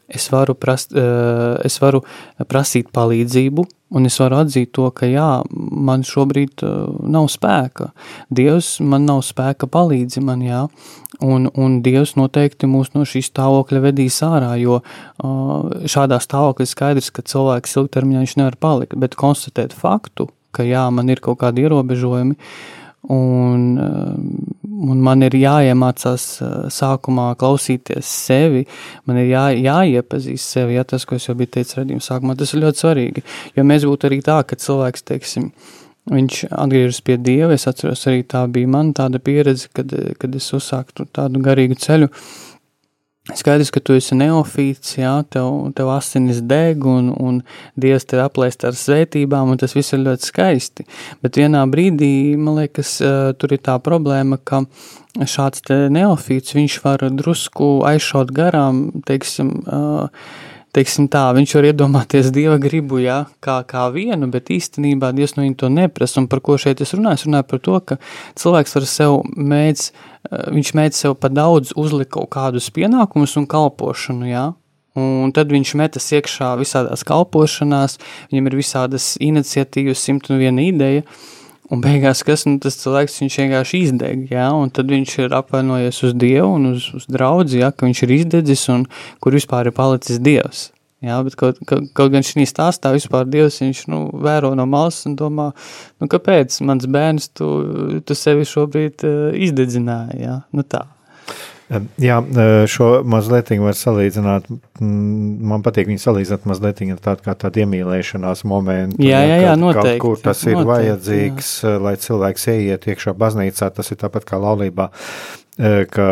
es varu, prast, uh, es varu prasīt palīdzību, un es varu atzīt to, ka jā, man šobrīd uh, nav spēka. Dievs man nav spēka palīdzi man, jā, un, un Dievs noteikti mūs no šīs stāvokļa vedīs ārā, jo uh, šādā stāvoklī skaidrs, ka cilvēks ilgtermiņā viņš nevar palikt, bet konstatēt faktu, ka jā, man ir kaut kādi ierobežojumi, un, eh, un man ir jāiemācās eh, sākumā klausīties sevi, man ir jā, jāiepazīst sevi, ja tas, ko es jau biju teicis redzījuma sākumā, tas ir ļoti svarīgi, jo mēs būtu arī tā, ka cilvēks, teiksim, viņš atgriežas pie Dieva, es atceros arī tā bija man tāda pieredze, kad, kad es uzsāktu tādu garīgu ceļu, uh, Skaidrs, ka tu esi neofīts, jā, tev, tev asinis deg un, un Dievs tev aplēst ar svētībām, un tas viss ir ļoti skaisti. Bet vienā brīdī, man liekas, tur ir tā problēma, ka šāds neofīts, viņš var drusku aizšaut garām, teiksim, uh, teiksim tā, viņš var iedomāties dieva gribu, jā, kā, kā vienu, bet īstenībā Dievs no viņa to neprasa. Un par ko šeit es runāju? Es runāju par to, ka cilvēks var sev mēdz, eh, viņš mēdz sev pa daudz uzlikt kaut kādus pienākumus un kalpošanu, jā. Un tad viņš metas iekšā visādās kalpošanās, viņam ir visādas iniciatīvas, simt un viena ideja, Un beigās, kas nu, tas cilvēks vienkārši izdeg, ja, un tad viņš ir apvainojies uz Dievu un uz, uz draugu, ja, ka viņš ir izdedzis un kur vispār ir palicis Dievs. Jā, bet kaut, kaut, kaut gan šī stāstā vispār Dievs viņš nu, vēro no malas un domā, nu, kāpēc mans bērns tu, tu sevi šobrīd uh, izdedzināji. Jā, nu tā. Jā, šo mazliet var salīdzināt. Man patīk viņu salīdzināt mazliet ar tādu kā tādu iemīlēšanās momentu. Jā, jā, jā noteikti. Kur tas ir noteikti, vajadzīgs, jā. lai cilvēks ieiet iekšā baznīcā, tas ir tāpat kā laulībā ka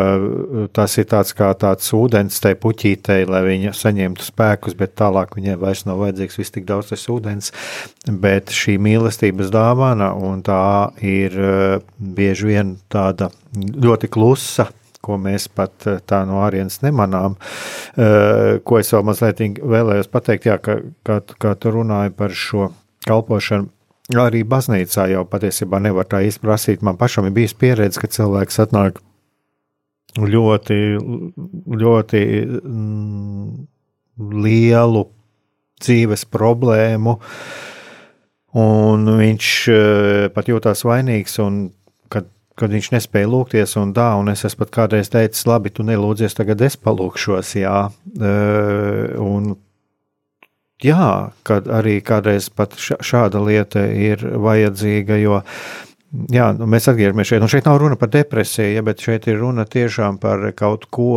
tas ir tāds kā tāds ūdens tai puķītei, lai viņa saņemtu spēkus, bet tālāk viņai vairs nav vajadzīgs viss tik daudz tas ūdens. Bet šī mīlestības dāvana, un tā ir bieži vien tāda ļoti klusa, ko mēs pat eh, tā no ārienes nemanām. Eh, ko es vēl mazliet vēlējos pateikt, jā, ka, kā, kā tu runāji par šo kalpošanu. Arī baznīcā jau patiesībā nevar tā īsti prasīt. Man pašam ir bijis pieredze, ka cilvēks atnāk ļoti, ļoti mm, lielu dzīves problēmu, un viņš eh, pat jūtās vainīgs. Kad viņš nespēja lūgties, un tā, un es esmu pat kādreiz teicis, labi, tu nelūdzies, tagad es palūkšos, jā. Un, jā, kad arī kādreiz pat šāda lieta ir vajadzīga, jo jā, nu, mēs atgriežamies šeit, un šeit nav runa par depresiju, ja, bet šeit ir runa tiešām par kaut ko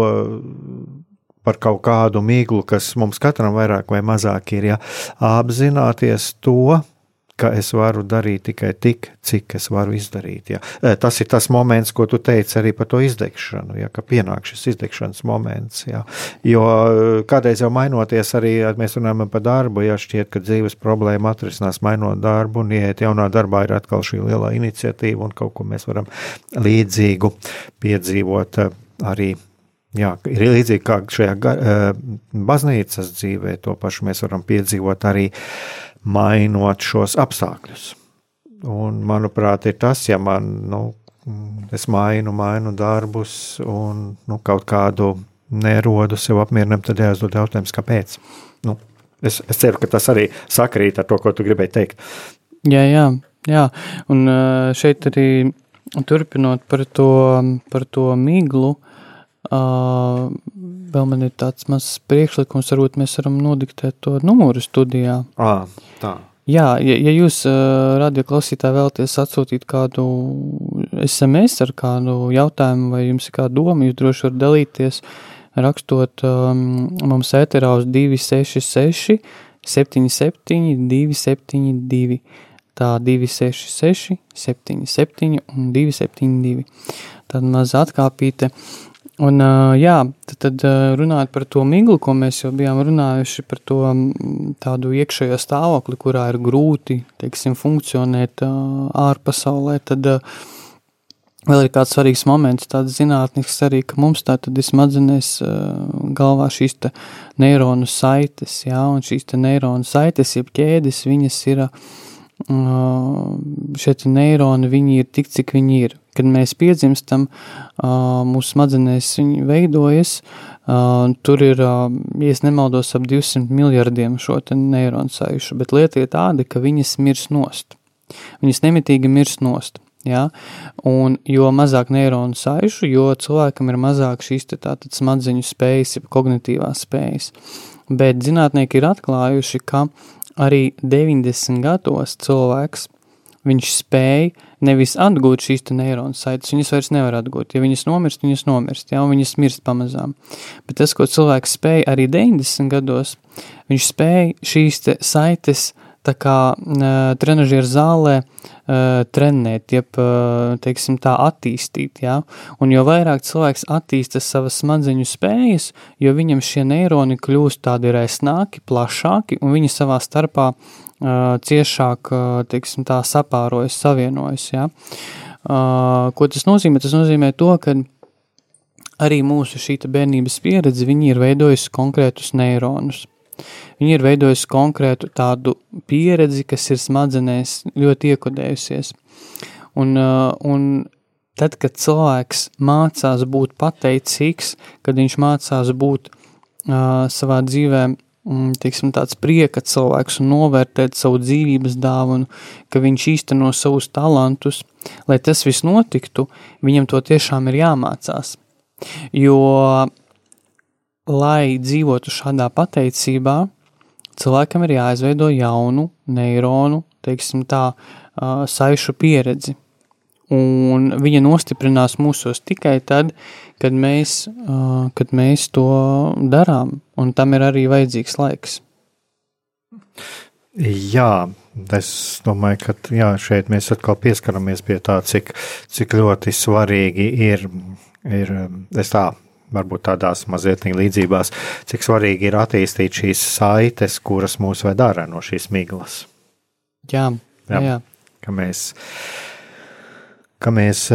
par kaut kādu miglu, kas mums katram vairāk vai mazāk ir. Ja? Apzināties to, ka es varu darīt tikai tik, cik es varu izdarīt. Ja. Tas ir tas moments, ko tu teici arī par to izdegšanu, ja, ka pienāk šis izdegšanas moments. Ja. Jo kādreiz jau mainoties, arī mēs runājam par darbu, ja šķiet, ka dzīves problēma atrisinās mainot darbu, un iet jaunā darbā ir atkal šī lielā iniciatīva, un kaut ko mēs varam līdzīgu piedzīvot arī Jā, ir līdzīgi kā šajā baznīcas dzīvē, to pašu mēs varam piedzīvot arī mainot šos apstākļus. Un, manuprāt, ir tas, ja man, nu, es mainu, mainu darbus un nu, kaut kādu nerodu sev apmierinājumu, tad jāuzdod jautājums, kāpēc. Nu, es, es ceru, ka tas arī sakrīt ar to, ko tu gribēji teikt. Jā, jā, jā. un šeit arī turpinot par to, par to miglu, uh, vēl man ir tāds mazs priekšlikums, varbūt mēs varam nodiktēt to numuru studijā. À, tā. Jā, ja, ja jūs uh, radioklausītāji vēlaties atsūtīt kādu SMS ar kādu jautājumu vai jums ir kāda doma, jūs droši varat dalīties rakstot um, mums ēterā uz 266 77 272 tā 266 77 un 272 tad maz atkāpīte Un, jā, tad, tad runājot par to miglu, ko mēs jau bijām runājuši, par to tādu iekšējo stāvokli, kurā ir grūti, teiksim, funkcionēt ārpasaulē, tad vēl ir kāds svarīgs moments, tāds zinātnisks arī, ka mums tā tad ir smadzenēs galvā šīs neironu saites, jā, un šīs neironu saites, jeb ķēdes, viņas ir, šie neironi, viņi ir tik, cik viņi ir kad mēs piedzimstam, mūsu smadzenēs viņi veidojas, tur ir, ja nemaldos, ap 200 miljardiem šo neironu saišu, bet lieta ir tāda, ka viņas mirs nost. Viņas nemitīgi mirs nost. Ja? Un jo mazāk neironu saišu, jo cilvēkam ir mazāk šīs tātad smadzeņu spējas, ja kognitīvās spējas. Bet zinātnieki ir atklājuši, ka arī 90 gados cilvēks viņš spēja nevis atgūt šīs neironu saites, viņas vairs nevar atgūt. Ja viņas nomirst, viņas nomirst, ja, un viņas mirst pamazām. Bet tas, ko cilvēks spēja arī 90 gados, viņš spēja šīs saites tā kā uh, trenažieru zālē uh, trenēt, jeb, uh, teiksim, tā attīstīt, jā. Un jo vairāk cilvēks attīsta savas smadzeņu spējas, jo viņam šie neironi kļūst tādi resnāki, plašāki, un viņi savā starpā ciešāk teiksim, tā, sapārojas, savienojas. Ja? Ko tas nozīmē? Tas nozīmē to, ka arī mūsu šī bērnības pieredze ir veidojusi konkrētus neironus. Viņi ir veidojusi konkrētu tādu pieredzi, kas ir smadzenēs ļoti iekodējusies. Un, un tad, kad cilvēks mācās būt pateicīgs, kad viņš mācās būt uh, savā dzīvēm Mm, teiksim, tāds prieka cilvēks un novērtēt savu dzīvības dāvanu, ka viņš īsteno savus talantus, lai tas viss notiktu, viņam to tiešām ir jāmācās. Jo, lai dzīvotu šādā pateicībā, cilvēkam ir jāizveido jaunu neironu, teiksim tā, saišu pieredzi. Un viņa nostiprinās mūsos tikai tad, kad mēs, kad mēs to darām, un tam ir arī vajadzīgs laiks. Jā, es domāju, ka jā, šeit mēs atkal pieskaramies pie tā, cik, cik ļoti svarīgi ir, ir tā, varbūt tādās mazliet līdzībās, cik svarīgi ir attīstīt šīs saites, kuras mūs ved ārā no šīs miglas. Jā, jā. jā. Ka mēs, uh, ka mēs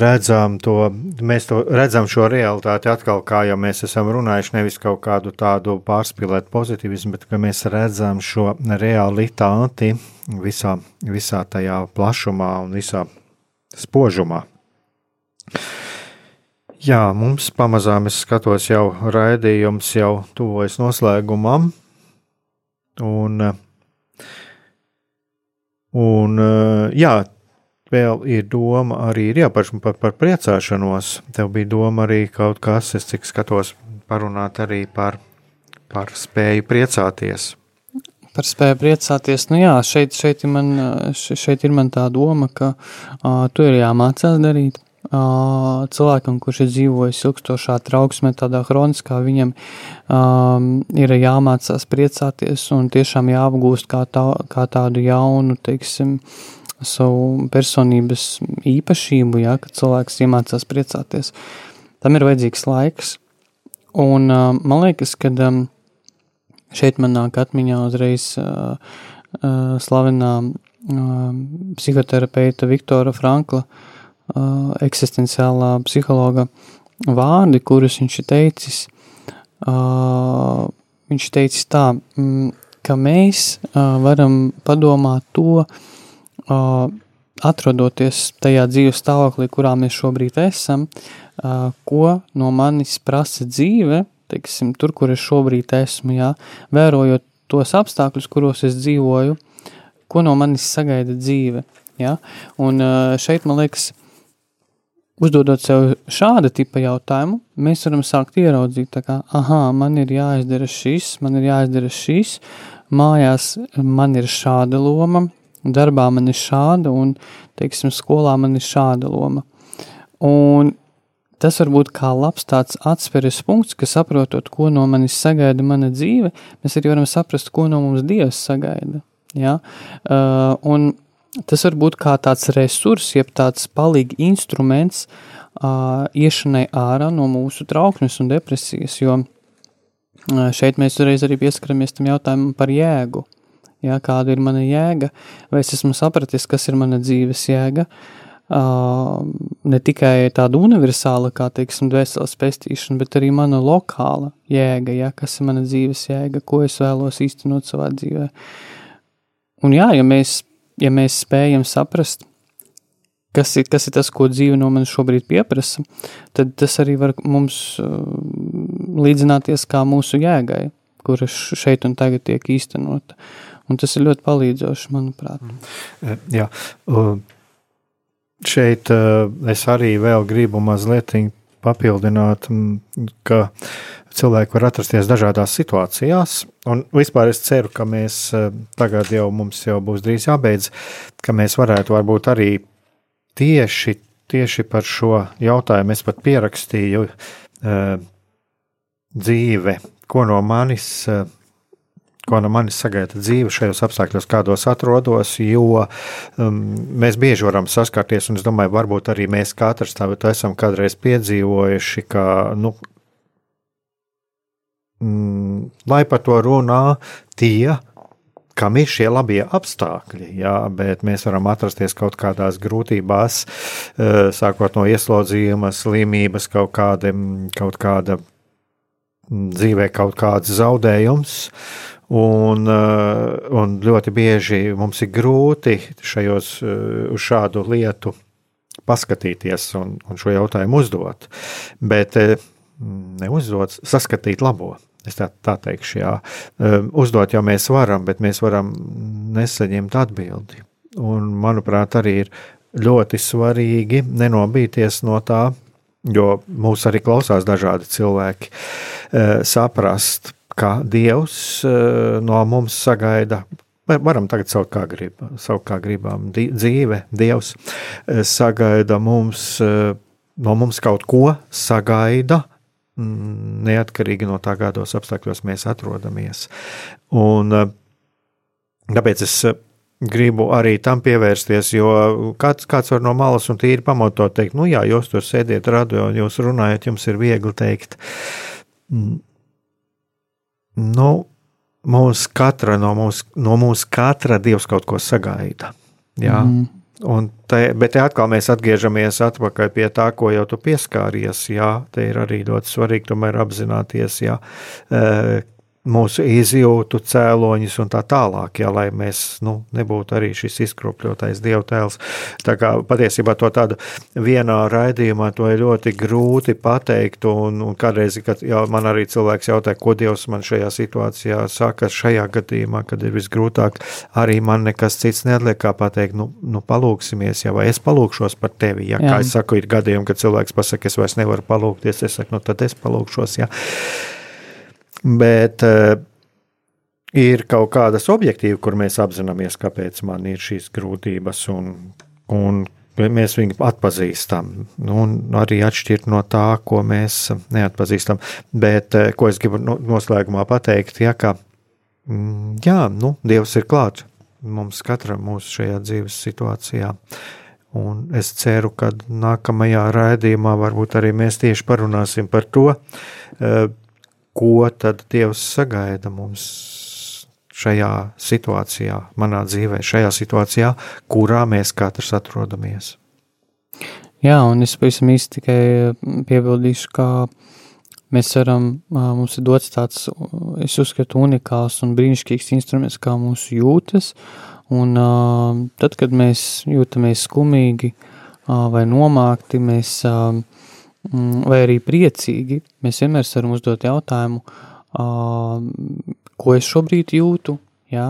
redzam to, mēs to redzam šo realitāti atkal, kā jau mēs esam runājuši, nevis kaut kādu tādu pārspīlētu pozitivismu, bet ka mēs redzam šo realitāti visā, visā tajā plašumā un visā spožumā. Jā, mums pamazām es skatos jau raidījums jau tuvojas noslēgumam, un, un jā, vēl ir doma arī ir jāpaši par, par priecāšanos. Tev bija doma arī kaut kas, es cik skatos, parunāt arī par, par spēju priecāties. Par spēju priecāties, nu jā, šeit, šeit, ir, man, šeit ir man tā doma, ka uh, tu ir jāmācās darīt, cilvēkam, kurš ir dzīvojis ilgstošā trauksmē, tādā hroniskā, viņam um, ir jāmācās priecāties un tiešām jāapgūst kā, tā, kā tādu jaunu, teiksim, savu personības īpašību, ja, kad cilvēks iemācās priecāties. Tam ir vajadzīgs laiks, un uh, man liekas, ka um, šeit man nāk atmiņā uzreiz uh, uh, slavenā uh, psihoterapeita Viktora Frankla uh, uh, eksistenciālā psihologa vārdi, kurus viņš ir teicis. Uh, viņš teicis tā, mm, ka mēs uh, varam padomāt to, uh, atrodoties tajā dzīves stāvoklī, kurā mēs šobrīd esam, uh, ko no manis prasa dzīve, teiksim, tur, kur es šobrīd esmu, jā, vērojot tos apstākļus, kuros es dzīvoju, ko no manis sagaida dzīve. Ja? Un šeit, man liekas, uzdodot sev šāda tipa jautājumu, mēs varam sākt ieraudzīt, ka, ah, man ir jāizdara šis, man ir jāizdara šis, mājās man ir šāda loma, darbā man ir šāda, un, teiksim, skolā man ir šāda loma. Un tas var būt kā labs tāds atspēres punkts, ka saprotot, ko no manis sagaida mana dzīve, mēs arī varam saprast, ko no mums Dievs sagaida. Ja? Uh, un tas var būt kā tāds resurs, jeb tāds palīgi instruments uh, iešanai ārā no mūsu trauknes un depresijas, jo uh, šeit mēs uzreiz arī pieskaramies tam jautājumam par jēgu. Ja, kāda ir mana jēga, vai es esmu sapratis, kas ir mana dzīves jēga, uh, ne tikai tāda universāla, kā, teiksim, dvēseles pestīšana, bet arī mana lokāla jēga, ja, kas ir mana dzīves jēga, ko es vēlos īstenot savā dzīvē. Un jā, ja mēs ja mēs spējam saprast, kas ir, kas ir tas, ko dzīve no manis šobrīd pieprasa, tad tas arī var mums uh, līdzināties kā mūsu jēgai, kura šeit un tagad tiek īstenota. Un tas ir ļoti palīdzoši, manuprāt. Mm. Jā, šeit uh, es arī vēl gribu mazliet papildināt, ka cilvēki var atrasties dažādās situācijās. Un vispār es ceru, ka mēs eh, tagad jau mums jau būs drīz jābeidz, ka mēs varētu varbūt arī tieši, tieši par šo jautājumu es pat pierakstīju uh, dzīve, ko no manis. Uh, ko no manis sagaida dzīve šajos apstākļos, kādos atrodos, jo um, mēs bieži varam saskarties, un es domāju, varbūt arī mēs katrs tā esam kādreiz piedzīvojuši, ka nu, mm, lai par to runā tie, kam ir šie labie apstākļi, jā, bet mēs varam atrasties kaut kādās grūtībās, eh, sākot no ieslodzījuma, slimības, kaut, kāda, kaut kāda mm, dzīvē, kaut kāds zaudējums. Un, eh, un ļoti bieži mums ir grūti šajos, eh, uz šādu lietu paskatīties un, un šo jautājumu uzdot. Bet neuzdot, saskatīt labo. Es tā, tā teikšu, jā. Ehm, uzdot jau mēs varam, bet mēs varam nesaņemt atbildi. Un, manuprāt, arī ir ļoti svarīgi nenobīties no tā, jo mūs arī klausās dažādi cilvēki, ehm, saprast, ka Dievs ehm, no mums sagaida varam tagad saukt, kā, grib, saukt, kā gribam. Dzīve, Dievs sagaida mums, no mums kaut ko, sagaida neatkarīgi no tā, kādos apstākļos mēs atrodamies. Un, eh, tāpēc es eh, gribu arī tam pievērsties, jo kāds, kāds var no malas un tīri pamatot teikt, nu jā, jūs tur sēdiet radio un jūs runājat, jums ir viegli teikt. Mm, nu, mūs katra, no mūsu, no mūsu katra Dievs kaut ko sagaida. Jā. Mm. Un te, bet te atkal mēs atgriežamies atpakaļ pie tā, ko jau tu pieskāries. Jā, te ir arī ļoti svarīgi tomēr apzināties, jā, mūsu izjūtu cēloņus un tā tālāk, ja, lai mēs nu, nebūtu arī šis izkropļotais dievtēls. Tā kā patiesībā to tādu vienā raidījumā to ir ļoti grūti pateikt, un, un kādreiz, kad jā, man arī cilvēks jautāja, ko Dievs man šajā situācijā saka, šajā gadījumā, kad ir visgrūtāk, arī man nekas cits neatliek kā pateikt, nu, nu palūksimies, ja vai es palūkšos par tevi, ja, jā. kā es saku, ir gadījumi, kad cilvēks pasaka, es vairs nevaru palūkties, es saku, nu tad es palūkšos, ja bet uh, ir kaut kādas objektīvas, kur mēs apzināmies, kāpēc man ir šīs grūtības un, un mēs viņu atpazīstam, nu, un arī atšķirt no tā, ko mēs neatpazīstam. Bet, eh, ko es gribu noslēgumā pateikt, ja, ka mm, jā, nu, Dievs ir klāts mums katram mūsu šajā dzīves situācijā. Un es ceru, ka nākamajā raidījumā varbūt arī mēs tieši parunāsim par to, eh, ko tad Dievs sagaida mums šajā situācijā, manā dzīvē, šajā situācijā, kurā mēs katrs atrodamies. Jā, un es pavisam īsti tikai piebildīšu, ka mēs varam, mums ir dots tāds, es uzskatu, unikāls un brīnišķīgs instruments kā mūsu jūtas, un tad, kad mēs jūtamies skumīgi vai nomākti, mēs, vai arī priecīgi, mēs vienmēr varam uzdot jautājumu, ko es šobrīd jūtu, jā,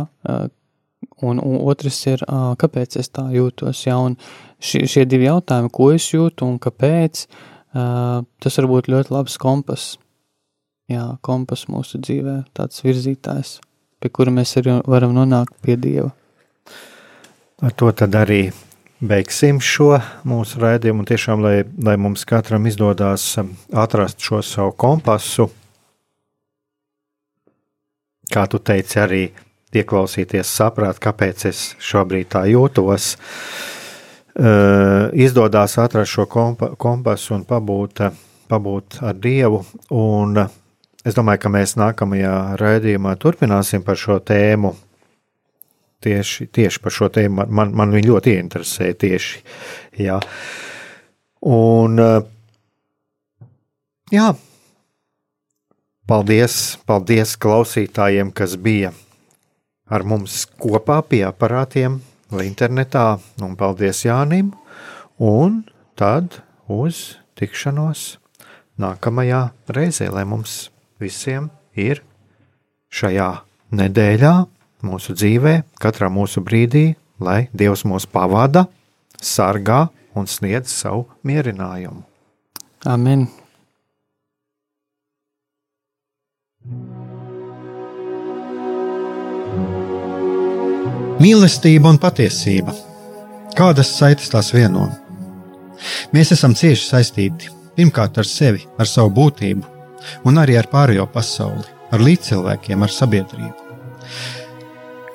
un, un otrs ir, kāpēc es tā jūtos, jā, un šie, šie divi jautājumi, ko es jūtu un kāpēc, tas var būt ļoti labs kompass. Jā, kompass mūsu dzīvē, tāds virzītājs, pie kura mēs arī varam nonākt pie Dieva. Ar to tad arī beigsim šo mūsu raidījumu. Tiešām, lai, lai mums katram izdodas atrast šo savu kompasu, kā tu teici, arī ieklausīties, saprast, kāpēc es šobrīd tā jūtos. Uh, izdodas atrast šo kompa, kompasu un pabūt, pabūt ar Dievu. Un es domāju, ka mēs nākamajā raidījumā turpināsim par šo tēmu. Tieši, tieši par šo tēmu man, man viņa ļoti interesē. Tieši, jā. Un, eh, jā, paldies, paldies klausītājiem, kas bija ar mums kopā pie aparātiem vai internetā. Un paldies Jānim! Un tad uz tikšanos nākamajā reizē, lai mums visiem ir šajā nedēļā, mūsu dzīvē, katrā mūsu brīdī, lai Dievs mūs pavada, sargā un sniedz savu mierinājumu. Amen! Mīlestība un patiesība. Kādas saites tās vieno? Mēs esam cieši saistīti pirmkārt ar sevi, ar savu būtību, un arī ar pārējo pasauli, ar līdzcilvēkiem, ar sabiedrību.